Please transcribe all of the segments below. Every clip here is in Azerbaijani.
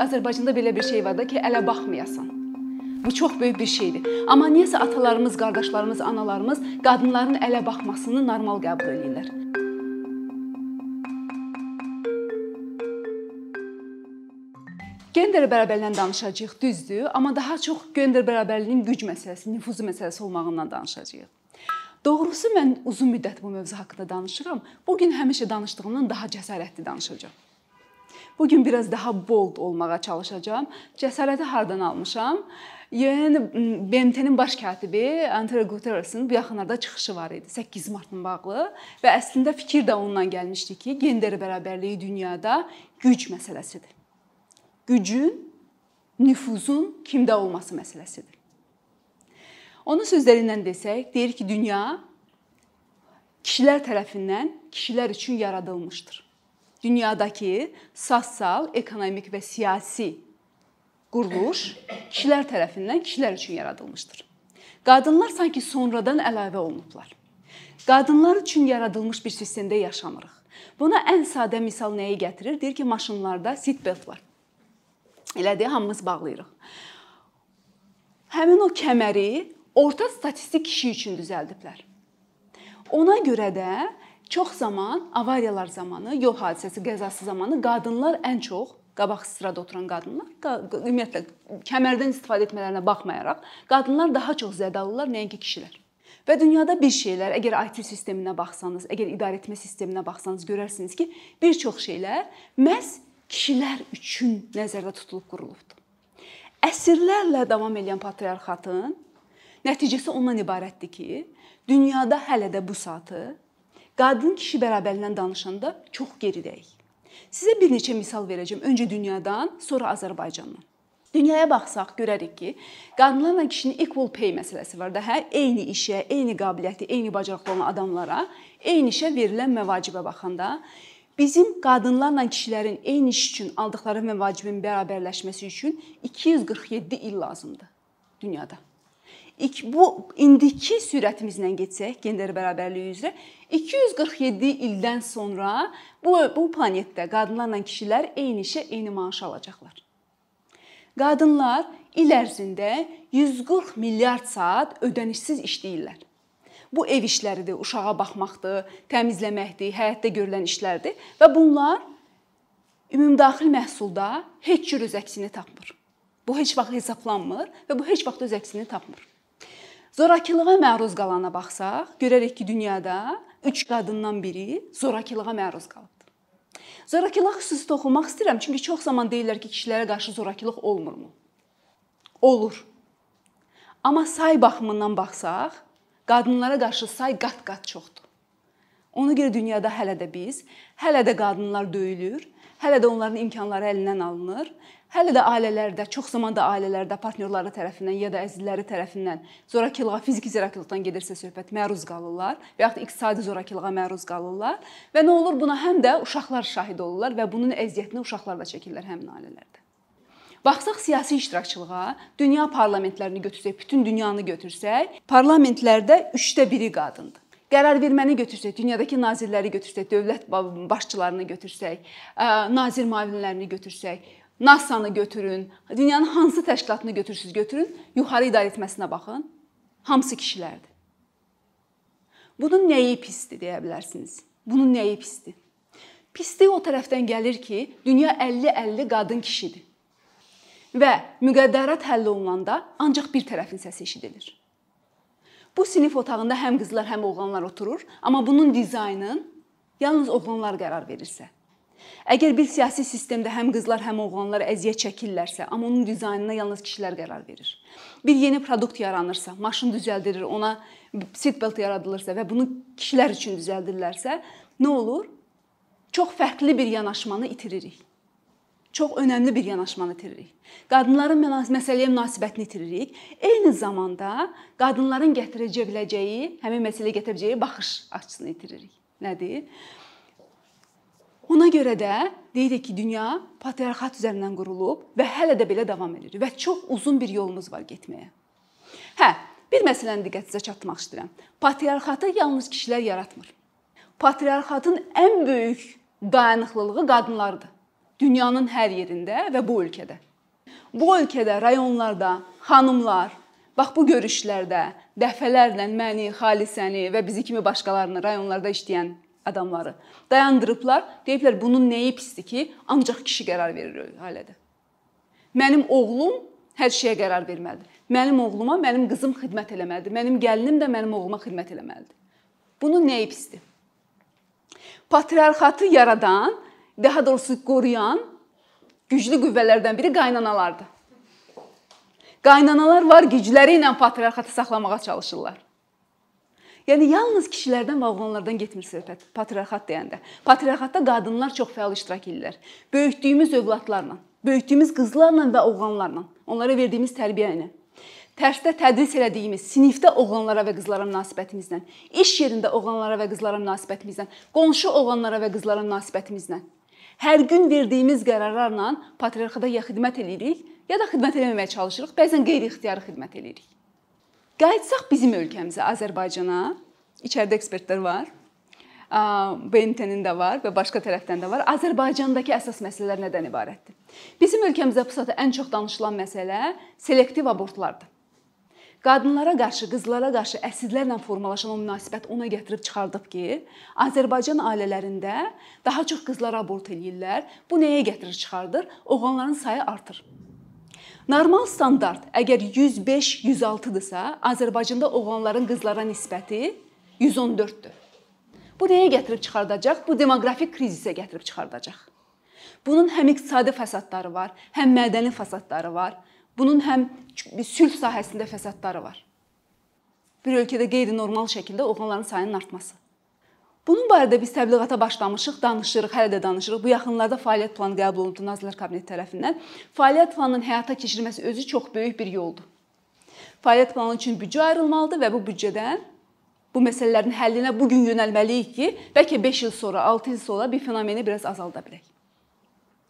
Azərbaycanda belə bir şey var da ki, ələ baxmayasan. Bu çox böyük bir şeydir. Amma niyəsə atalarımız, qardaşlarımız, analarımız qadınların ələ baxmasını normal qəbul edirlər. Gender bərabərliyindən danışacağıq, düzdür, amma daha çox gender bərabərliyinin güc məsələsi, nüfuzu məsələsi olmağından danışacağıq. Doğrusu mən uzun müddət bu mövzu haqqında danışıram. Bu gün həmişə danışdığımdan daha cəsarətli danışacağam. Bu gün biraz daha bold olmağa çalışacağam. Cəsarəti hardan almışam? Yəni BMT-nin baş katibi Antonio Guterres-in bu yaxınlarda çıxışı var idi 8 martla bağlı və əslində fikir də ondan gəlmişdi ki, gender bərabərliyi dünyada güc məsələsidir gücün, nüfuzun kimdə olması məsələsidir. Onun sözlərindən desək, deyir ki, dünya kişilər tərəfindən kişilər üçün yaradılmışdır. Dünyadakı sosial, ekonomik və siyasi quruluş kişilər tərəfindən kişilər üçün yaradılmışdır. Qadınlar sanki sonradan əlavə olunublar. Qadınlar üçün yaradılmış bir sistemdə yaşamırıq. Buna ən sadə misal nəyi gətirir? Deyir ki, maşınlarda seat belt var. Elədir, hamımız bağlayırıq. Həmin o kəməri orta statistik kişi üçün düzəldiblər. Ona görə də çox zaman avariyalar zamanı, yol hadisəsi, qəzası zamanı qadınlar ən çox qabaq sırada oturan qadınlar, ümumiyyətlə kəmərdən istifadə etmələrinə baxmayaraq, qadınlar daha çox zədəlilər nəinki kişilər. Və dünyada bir şeylər, əgər IT sisteminə baxsanız, əgər idarə etmə sisteminə baxsanız görərsiniz ki, bir çox şeylər məhz kişilər üçün nəzərdə tutulub qurulubdur. Əsrlərlə davam edən patriarxatın nəticəsi ondan ibarətdir ki, dünyada hələ də bu saatı qadın kişi bərabərliyindən danışanda çox geridəyik. Sizə bir neçə misal verəcəm. Öncə dünyadan, sonra Azərbaycandan. Dünyaya baxsaq görərik ki, qadınlarla kişinin equal pay məsələsi var da, hə, eyni işə, eyni qabiliyyəti, eyni bacarıqlı olan adamlara eyni işə verilən məvacibə baxanda Bizim qadınlarla kişilərin eyni iş üçün aldıqları məvacibin bərabərləşməsi üçün 247 il lazımdır dünyada. Bu indiki sürətimizlə getsək, gender bərabərliyi üzrə 247 ildən sonra bu bu planetdə qadınlarla kişilər eyni işə eyni maaş alacaqlar. Qadınlar il ərzində 140 milyard saat ödənişsiz işləyirlər. Bu ev işləridir, uşağa baxmaqdır, təmizləməkdir, həyətdə görülən işlərdir və bunlar ümumdaxili məhsulda heç cür öz əksini tapmır. Bu heç vaxt hesablanmır və bu heç vaxt öz əksini tapmır. Zorakılığa məruz qalana baxsaq, görərik ki, dünyada 3 qadından biri zorakılığa məruz qalıbdır. Zorakılıq xüsusi toxunmaq istəyirəm, çünki çox zaman deyirlər ki, kişilərə qarşı zorakılıq olmurmu? Olur. Amma say baxımından baxsaq, qadınlara qarşı say qat-qat çoxdur. Ona görə dünyada hələ də biz, hələ də qadınlar döyülür, hələ də onların imkanları əlindən alınır. Hələ də ailələrdə, çox zaman da ailələrdə partnyorları tərəfindən ya da əzizləri tərəfindən zorakılığa, fiziki zorakılıqdan gedirsə söhbət məruz qalırlar və yaxud iqtisadi zorakılığa məruz qalırlar və nə olur buna həm də uşaqlar şahid olurlar və bunun əziyyətini uşaqlar da çəkirlər həmin ailələrdə. Baxsaq siyasi iştirakçılığa, dünya parlamentlərini götürsək, bütün dünyanı götürsək, parlamentlərdə 3də 1-i qadındır. Qərar verməni götürsək, dünyadakı nazirləri götürsək, dövlət başçılarını götürsək, nazir müavinlərini götürsək, NASA-nı götürün, dünyanın hansı təşkilatını götürsüz götürün, yuxarı idarə etməsinə baxın. Hamısı kişilərdir. Bunun nəyi pisdir deyə bilərsiniz? Bunun nəyi pisdir? Pislik o tərəfdən gəlir ki, dünya 50-50 qadın kişidir və müqəddərat həll olunanda ancaq bir tərəfin səsi eşidilir. Bu sinif otağında həm qızlar, həm oğlanlar oturur, amma bunun dizaynın yalnız oğlanlar qərar verirsə. Əgər bir siyasi sistemdə həm qızlar, həm oğlanlar əziyyət çəkirlərsə, amma onun dizaynına yalnız kişilər qərar verir. Bir yeni produkt yaranırsa, maşın düzəldilir, ona seatbelt yaradılırsa və bunu kişilər üçün düzəldirlərsə, nə olur? Çox fərqli bir yanaşmanı itiririk çox önəmli bir yanaşmanı itiririk. Qadınların məsələyə münasibətini itiririk. Eyni zamanda qadınların gətirəcə biləcəyi, həmin məsələyə gətirə biləcəyi baxış açısını itiririk. Nədir? Ona görə də deyirik ki, dünya patriarxat üzərindən qurulub və hələ də belə davam edir və çox uzun bir yolumuz var getməyə. Hə, bir məsələni diqqətinizə çatdırmaq istəyirəm. Patriarxatı yalnız kişilər yaratmır. Patriarxatın ən böyük dayanıqlılığı qadınlardır. Dünyanın hər yerində və bu ölkədə. Bu ölkədə rayonlarda xanımlar bax bu görüşlərdə dəfələrlə məni, Xalisəni və bizi kimi başqalarını rayonlarda işləyən adamları dayandırıblar. Deyiblər bunun nəyi pisdir ki, ancaq kişi qərar verir ailədə. Mənim oğlum hər şeyə qərar verməlidir. Mənim oğluma mənim qızım xidmət eləməlidir. Mənim gəlinim də mənim oğluma xidmət eləməlidir. Bunun nəyi pisdir? Patriarxatı yaradan, daha doğrusu qoruyan güclü qüvvələrdən biri qaynanalardır. Qaynanalar var gücləri ilə patriarxatı saxlamağa çalışırlar. Yəni yalnız kişilərdən və oğlanlardan getmir söhbət patriarxat deyəndə. Patriarxatda qadınlar çox fəal iştirak edirlər. Böyütdüyümüz övladlarla, böyütdüyümüz qızlarla və oğlanlarla, onlara verdiyimiz tərbiyə ilə, tərsdə tədris elədiyimiz sinifdə oğlanlara və qızlara münasibətimizlə, iş yerində oğlanlara və qızlara münasibətimizlə, qonşu oğlanlara və qızlara münasibətimizlə hər gün verdiyimiz qərarlarla patriarxata ya xidmət eləyirik, ya da xidmət eləməməyə çalışırıq. Bəzən qeyri-ixtiyari xidmət eləyirik. Qayıtsaq bizim ölkəmizə, Azərbaycana, içəridə ekspertlər var. BMT-nin də var və başqa tərəfdən də var. Azərbaycandakı əsas məsələlər nədən ibarətdir? Bizim ölkəmizdə bu saatda ən çox danışılan məsələ selektiv abortlardır. Qadınlara qarşı, qızlara qarşı əsirlərlə formalaşan o münasibət ona gətirib çıxardıb ki, Azərbaycan ailələrində daha çox qızlar abort eləyirlər. Bu nəyə gətirir çıxardır? Oğlanların sayı artır. Normal standart əgər 105-106-dırsa, Azərbaycanda oğlanların qızlara nisbəti 114-dür. Bu nəyə gətirib çıxardacaq? Bu demoqrafik krizisə gətirib çıxardacaq. Bunun həm iqtisadi fəsadları var, həm mədəni fəsadları var. Bunun həm sülh sahəsində fəsadları var. Bir ölkədə qeyri-normal şəkildə oğlanların sayının artması. Bunun barədə biz təbliğata başlamışıq, danışırıq, hələ də danışırıq. Bu yaxınlarda fəaliyyət planı qəbul olundu Nazirlər Kabineti tərəfindən. Fəaliyyət planının həyata keçirilməsi özü çox böyük bir yoldur. Fəaliyyət planı üçün büdcə ayrılmalıdır və bu büdcədən bu məsələlərin həllinə bu gün yönəlməliyik ki, bəlkə 5 il sonra, 6 il sonra bir fenomeni biraz azalda bilək.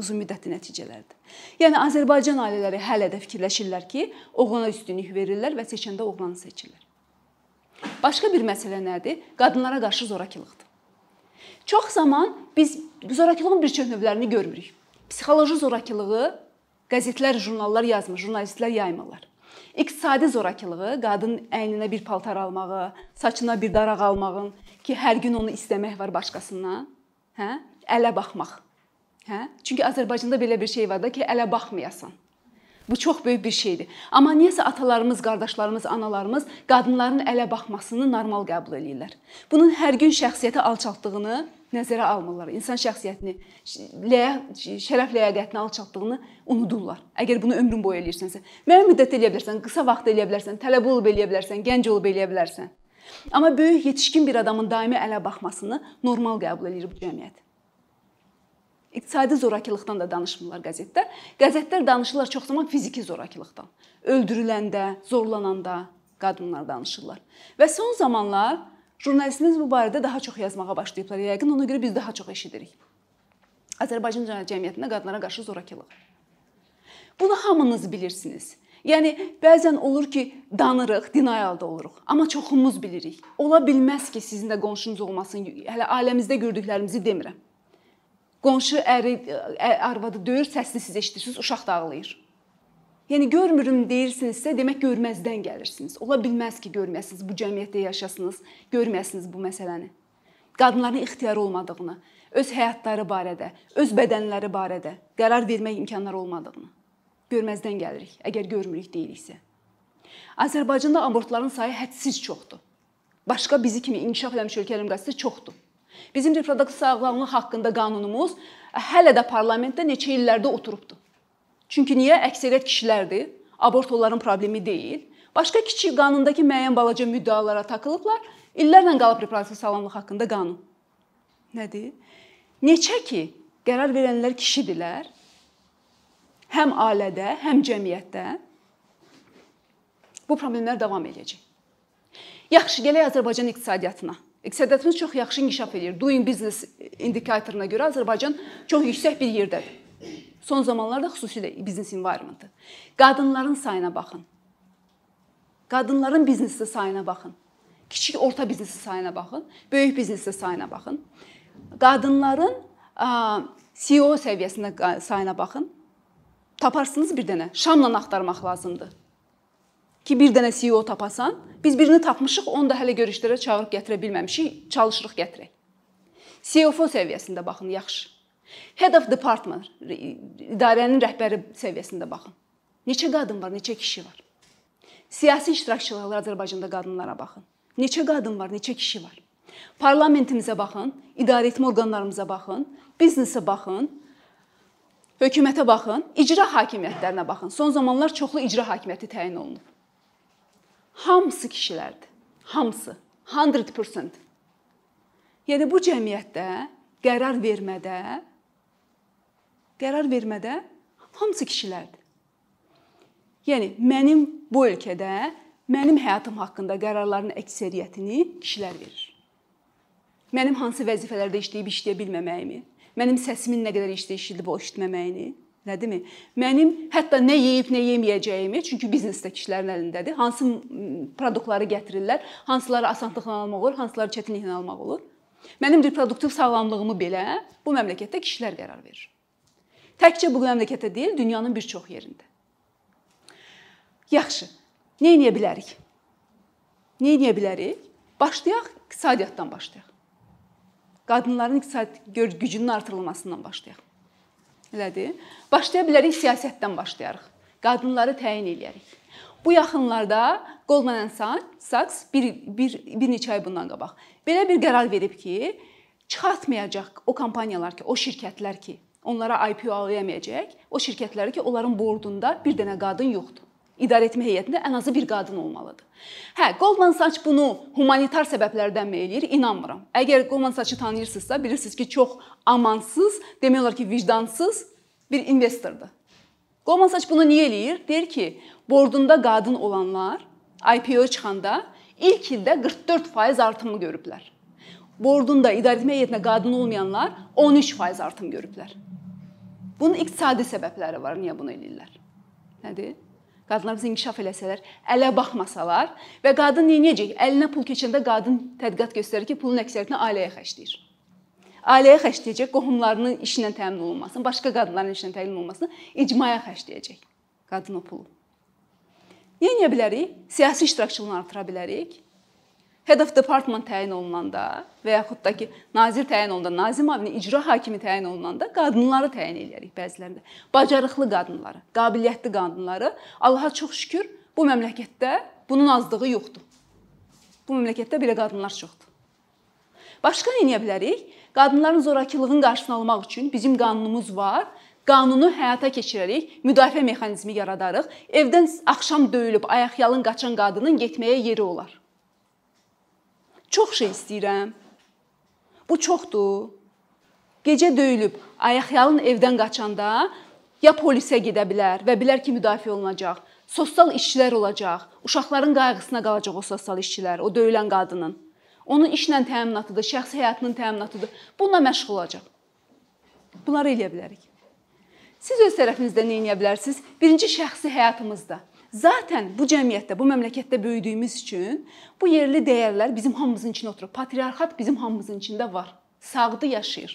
Uzun müddətli nəticələrdir. Yəni Azərbaycan ailələri hələ də fikirləşirlər ki, oğlana üstünlük verirlər və seçəndə oğlanı seçirlər. Başqa bir məsələ nədir? Qadınlara qarşı zorakılıqdır. Çox zaman biz zorakılığın bir çox növlərini görmürük. Psixoloji zorakılığı qəzetlər, jurnallar yazmır, jurnalistlər yaymırlar. İqtisadi zorakılığı, qadın əyninə bir paltar almağı, saçına bir daraq almağın ki, hər gün onu istəmək var başqasından, hə? Ələ baxmaq. Hə? Çünki Azərbaycanda belə bir şey var da ki, ələ baxmayasan. Bu çox böyük bir şeydir. Amma niyəsə atalarımız, qardaşlarımız, analarımız qadınların ələ baxmasını normal qəbul eləyirlər. Bunun hər gün şəxsiyyəti alçaltdığını nəzərə almırlar. İnsan şəxsiyyətini, ləyə, şərəf ləyaqətini alçaltdığını unudurlar. Əgər bunu ömrün boyu eləyirsənsə, müəyyən müddət eləyə bilərsən, qısa vaxt eləyə bilərsən, tələbə olub eləyə bilərsən, gənc olub eləyə bilərsən. Amma böyük yetişkin bir adamın daimi ələ baxmasını normal qəbul eləyir bu cəmiyyət. İqtisadi zorakılıqdan da danışmırlar qəzetlər. Qəzetlər danışırlar çox zaman fiziki zorakılıqdan. Öldürüləndə, zorlananda qadınlar danışırlar. Və son zamanlar jurnalistimiz bu barədə daha çox yazmağa başlayıblar. Yəqin ona görə biz daha çox eşidirik. Azərbaycan cəmiyyətində qadınlara qarşı zorakılıq. Bunu hamınız bilirsiniz. Yəni bəzən olur ki, danırıq, denialda oluruq, amma çoxumuz bilirik. Ola bilməz ki, sizin də qonşunuz olmasın. Hələ ailəmizdə gördüklərimizi demirəm. Qonşu əri arvadı döyür, səsini siz eşidirsiniz, uşaq da ağlayır. Yəni görmürüm deyirsinizsə, demək görməzdən gəlirsiniz. Ola bilməz ki, görməyəsiniz, bu cəmiyyətdə yaşasınız, görməyəsiniz bu məsələni. Qadınların ixtiyarı olmadığını, öz həyatları barədə, öz bədənləri barədə qərar vermək imkanları olmadığını görməzdən gəlirik, əgər görmürük deyiriksə. Azərbaycanda abortların sayı hədsiz çoxdur. Başqa bizi kimi inkişaf etmiş ölkələrin qarşısında çoxdur. Bizim reproduktiv sağlamlıq haqqında qanunumuz hələ də parlamentdə neçə illərdə oturubdu. Çünki niyə? Əksəriyyət kişilərdir. Abort onların problemi deyil. Başqa kiçik qanundakı müəyyən balaca müddəalara takılıblar. İllərlə qalıb reproduktiv sağlamlıq haqqında qanun. Nədir? Neçə ki, qərar verənlər kişidirlər. Həm ailədə, həm cəmiyyətdə bu problemlər davam edəcək. Yaxşı, gələk Azərbaycan iqtisadiyyatına. İqtisadiyyatımız çox yaxşı inkişaf edir. Doing Business indikatoruna görə Azərbaycan çox yüksək bir yerdədir. Son zamanlarda xüsusilə biznes environment. Qadınların sayına baxın. Qadınların biznesdə sayına baxın. Kiçik orta biznesin sayına baxın, böyük biznesin sayına baxın. Qadınların CEO səviyyəsində sayına baxın. Taparsınız bir dənə. Şamla axtarmaq lazımdır. Ki bir dənə CEO tapasan, biz birini tapmışıq, onu da hələ görüşlərə çağırıb gətirə bilməmişik, çalışırıq gətirək. CFO səviyyəsində baxın, yaxşı. Head of department, idarənin rəhbəri səviyyəsində baxın. Neçə qadın var, neçə kişi var? Siyasi iştirakçılar Azərbaycanda qadınlara baxın. Neçə qadın var, neçə kişi var? Parlamentimizə baxın, idarəetmə orqanlarımıza baxın, biznesə baxın, hökumətə baxın, icra hakimiyyətlərinə baxın. Son zamanlar çoxlu icra hakimiyyəti təyin olunub. Hamısı kişilərdir. Hamısı. 100%. Yəni bu cəmiyyətdə qərar vermədə qərar vermədə hamısı kişilərdir. Yəni mənim bu ölkədə mənim həyatım haqqında qərarların əksəriyyətini kişilər verir. Mənim hansı vəzifələrdə işləyib işləyə bilməməyimi, mənim səsimin nə qədər işləyişilib o eşitməməyini, nədimi? Mənim hətta nə yeyib, nə yeməyəcəyimi, çünki biznesdə kişilərin əlindədir. Hansı produktları gətirirlər, hansıları asanlıqla almaq olur, hansıları çətinliklə almaq olur. Mənim reproduktiv sağlamlığımı belə bu məmləkətdə kişilər qərar verir. Təkcə bu məmləkətdə deyil, dünyanın bir çox yerində. Yaxşı. Nə edə bilərik? Nə edə bilərik? Başlayaq iqtisadiyyatdan başlayaq. Qadınların iqtisadi gücünün artırılmasından başlayaq. Elədir? Başlaya bilərik siyasətdən başlayarıq. Qadınları təyin eləyərik. Bu yaxınlarda Goldman Sachs bir, bir, bir neçə ay bundan qabaq belə bir qərar verib ki, çıxartmayacaq o kompaniyalar ki, o şirkətlər ki, onlara IPO alamayacaq, o şirkətləri ki, onların bordunda bir dənə qadın yoxdur. İdarə etmə heyətində ən azı bir qadın olmalıdır. Hə, Goldman Sachs bunu humanitar səbəblərdənmi eləyir? İnanmıram. Əgər Goldman Sachs-ı tanıyırsınızsa, bilirsiniz ki, çox amansız, demək olar ki, vicdansız bir investordur. Goldman Sachs bunu niyə eləyir? Deyir ki, bordunda qadın olanlar IPO çıxanda ilk ildə 44% artımı görüblər. Bordunda idarəetmə heyətinə qadın olmayanlar 13% artım görüblər. Bunun iqtisadi səbəbləri var, niyə bunu eləyirlər? Nədir? Qadınlar biz inkişaf eləsələr, ələ baxmasalar və qadın nə edəcək? Əlinə pul keçəndə qadın tədqiqat göstərir ki, pulun əksəriyyətini ailəyə xərcləyir. Ailəyə xərcləyəcək, qohumlarının işinə təmin olunmasını, başqa qadınların işinə təmin olunmasını icmaya xərcləyəcək. Qadın o pulu. Nə edə bilərik? Siyasi iştirakçılığını artıra bilərik head of department təyin olunanda və yaxud da ki, nazir təyin olunanda, nazir müavini icra hakimi təyin olunanda qadınları təyin eləyirik bəzilərində. Bacarıqlı qadınları, qabiliyyətli qadınları Allaha çox şükür bu məmləkətdə bunun azlığı yoxdur. Bu məmləkətdə belə qadınlar çoxdur. Başqa nə edə bilərik? Qadınların zorakılığının qarşısını almaq üçün bizim qanunumuz var. Qanunu həyata keçirərik, müdafiə mexanizmi yaradarıq. Evdən axşam döyülüb ayaqyalın qaçan qadının getməyə yeri olar. Çox şey istəyirəm. Bu çoxdur. Gecə döyülüb, ayaqyalın evdən qaçanda ya polisə gedə bilər və bilər ki, müdafiə olunacaq. Sosial işçilər olacaq. Uşaqların qayğısına qalacaq o sosial işçilər, o döyülən qadının. Onun işlə təminatıdır, şəxsi həyatının təminatıdır. Bununla məşğul olacaq. Bunları eləyə bilərik. Siz öz tərəfinizdə nə edə bilərsiniz? Birinci şəxsi həyatımızda Zaten bu cəmiyyətdə, bu məmləkətdə böyüdüyümüz üçün bu yerli dəyərlər bizim hamımızın içində oturur. Patriarxat bizim hamımızın içində var. Sağdı yaşayır.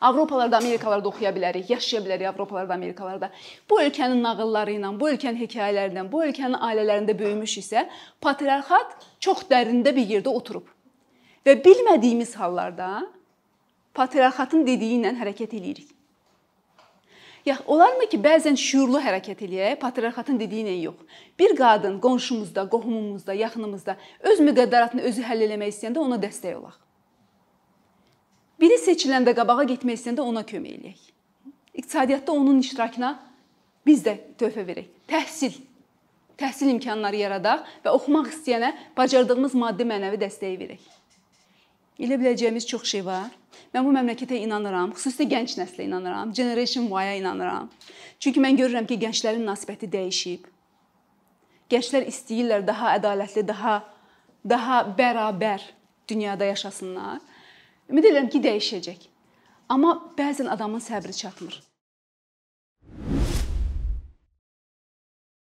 Avropalarda, Amerikalarda oxuya bilərik, yaşaya bilərik Avropalarda, Amerikalarda. Bu ölkənin nağılları ilə, bu ölkənin hekayələrindən, bu ölkənin ailələrində böyümüş isə patriarxat çox dərində bir yerdə oturub. Və bilmədiyimiz hallarda patriarxatın dediyi ilə hərəkət eləyirik. Ya olarmı ki, bəzən şuurlu hərəkət eləyək, patriarxatın dediyi ilə yox. Bir qadın qonşumuzda, qohumumuzda, yaxınımızda öz müqəddəratını özü həll etmək istəyəndə ona dəstək olaq. Biri seçiləndə qabağa getmək istəyəndə ona kömək eləyək. İqtisadiyyatda onun iştirakına biz də töhfə verək. Təhsil təhsil imkanları yaradaq və oxumaq istəyənə bacardığımız maddi mənəvi dəstəyi verək. Elə biləcəyimiz çox şey var. Mən bu məmləkətə inanıram, xüsusilə gənc nəslə inanıram, Generation Y-a inanıram. Çünki mən görürəm ki, gənclərin münasibəti dəyişib. Gənclər istəyirlər daha ədalətli, daha daha bərabər dünyada yaşasınlar. Ümid edirəm ki, dəyişəcək. Amma bəzən adamın səbri çatmır.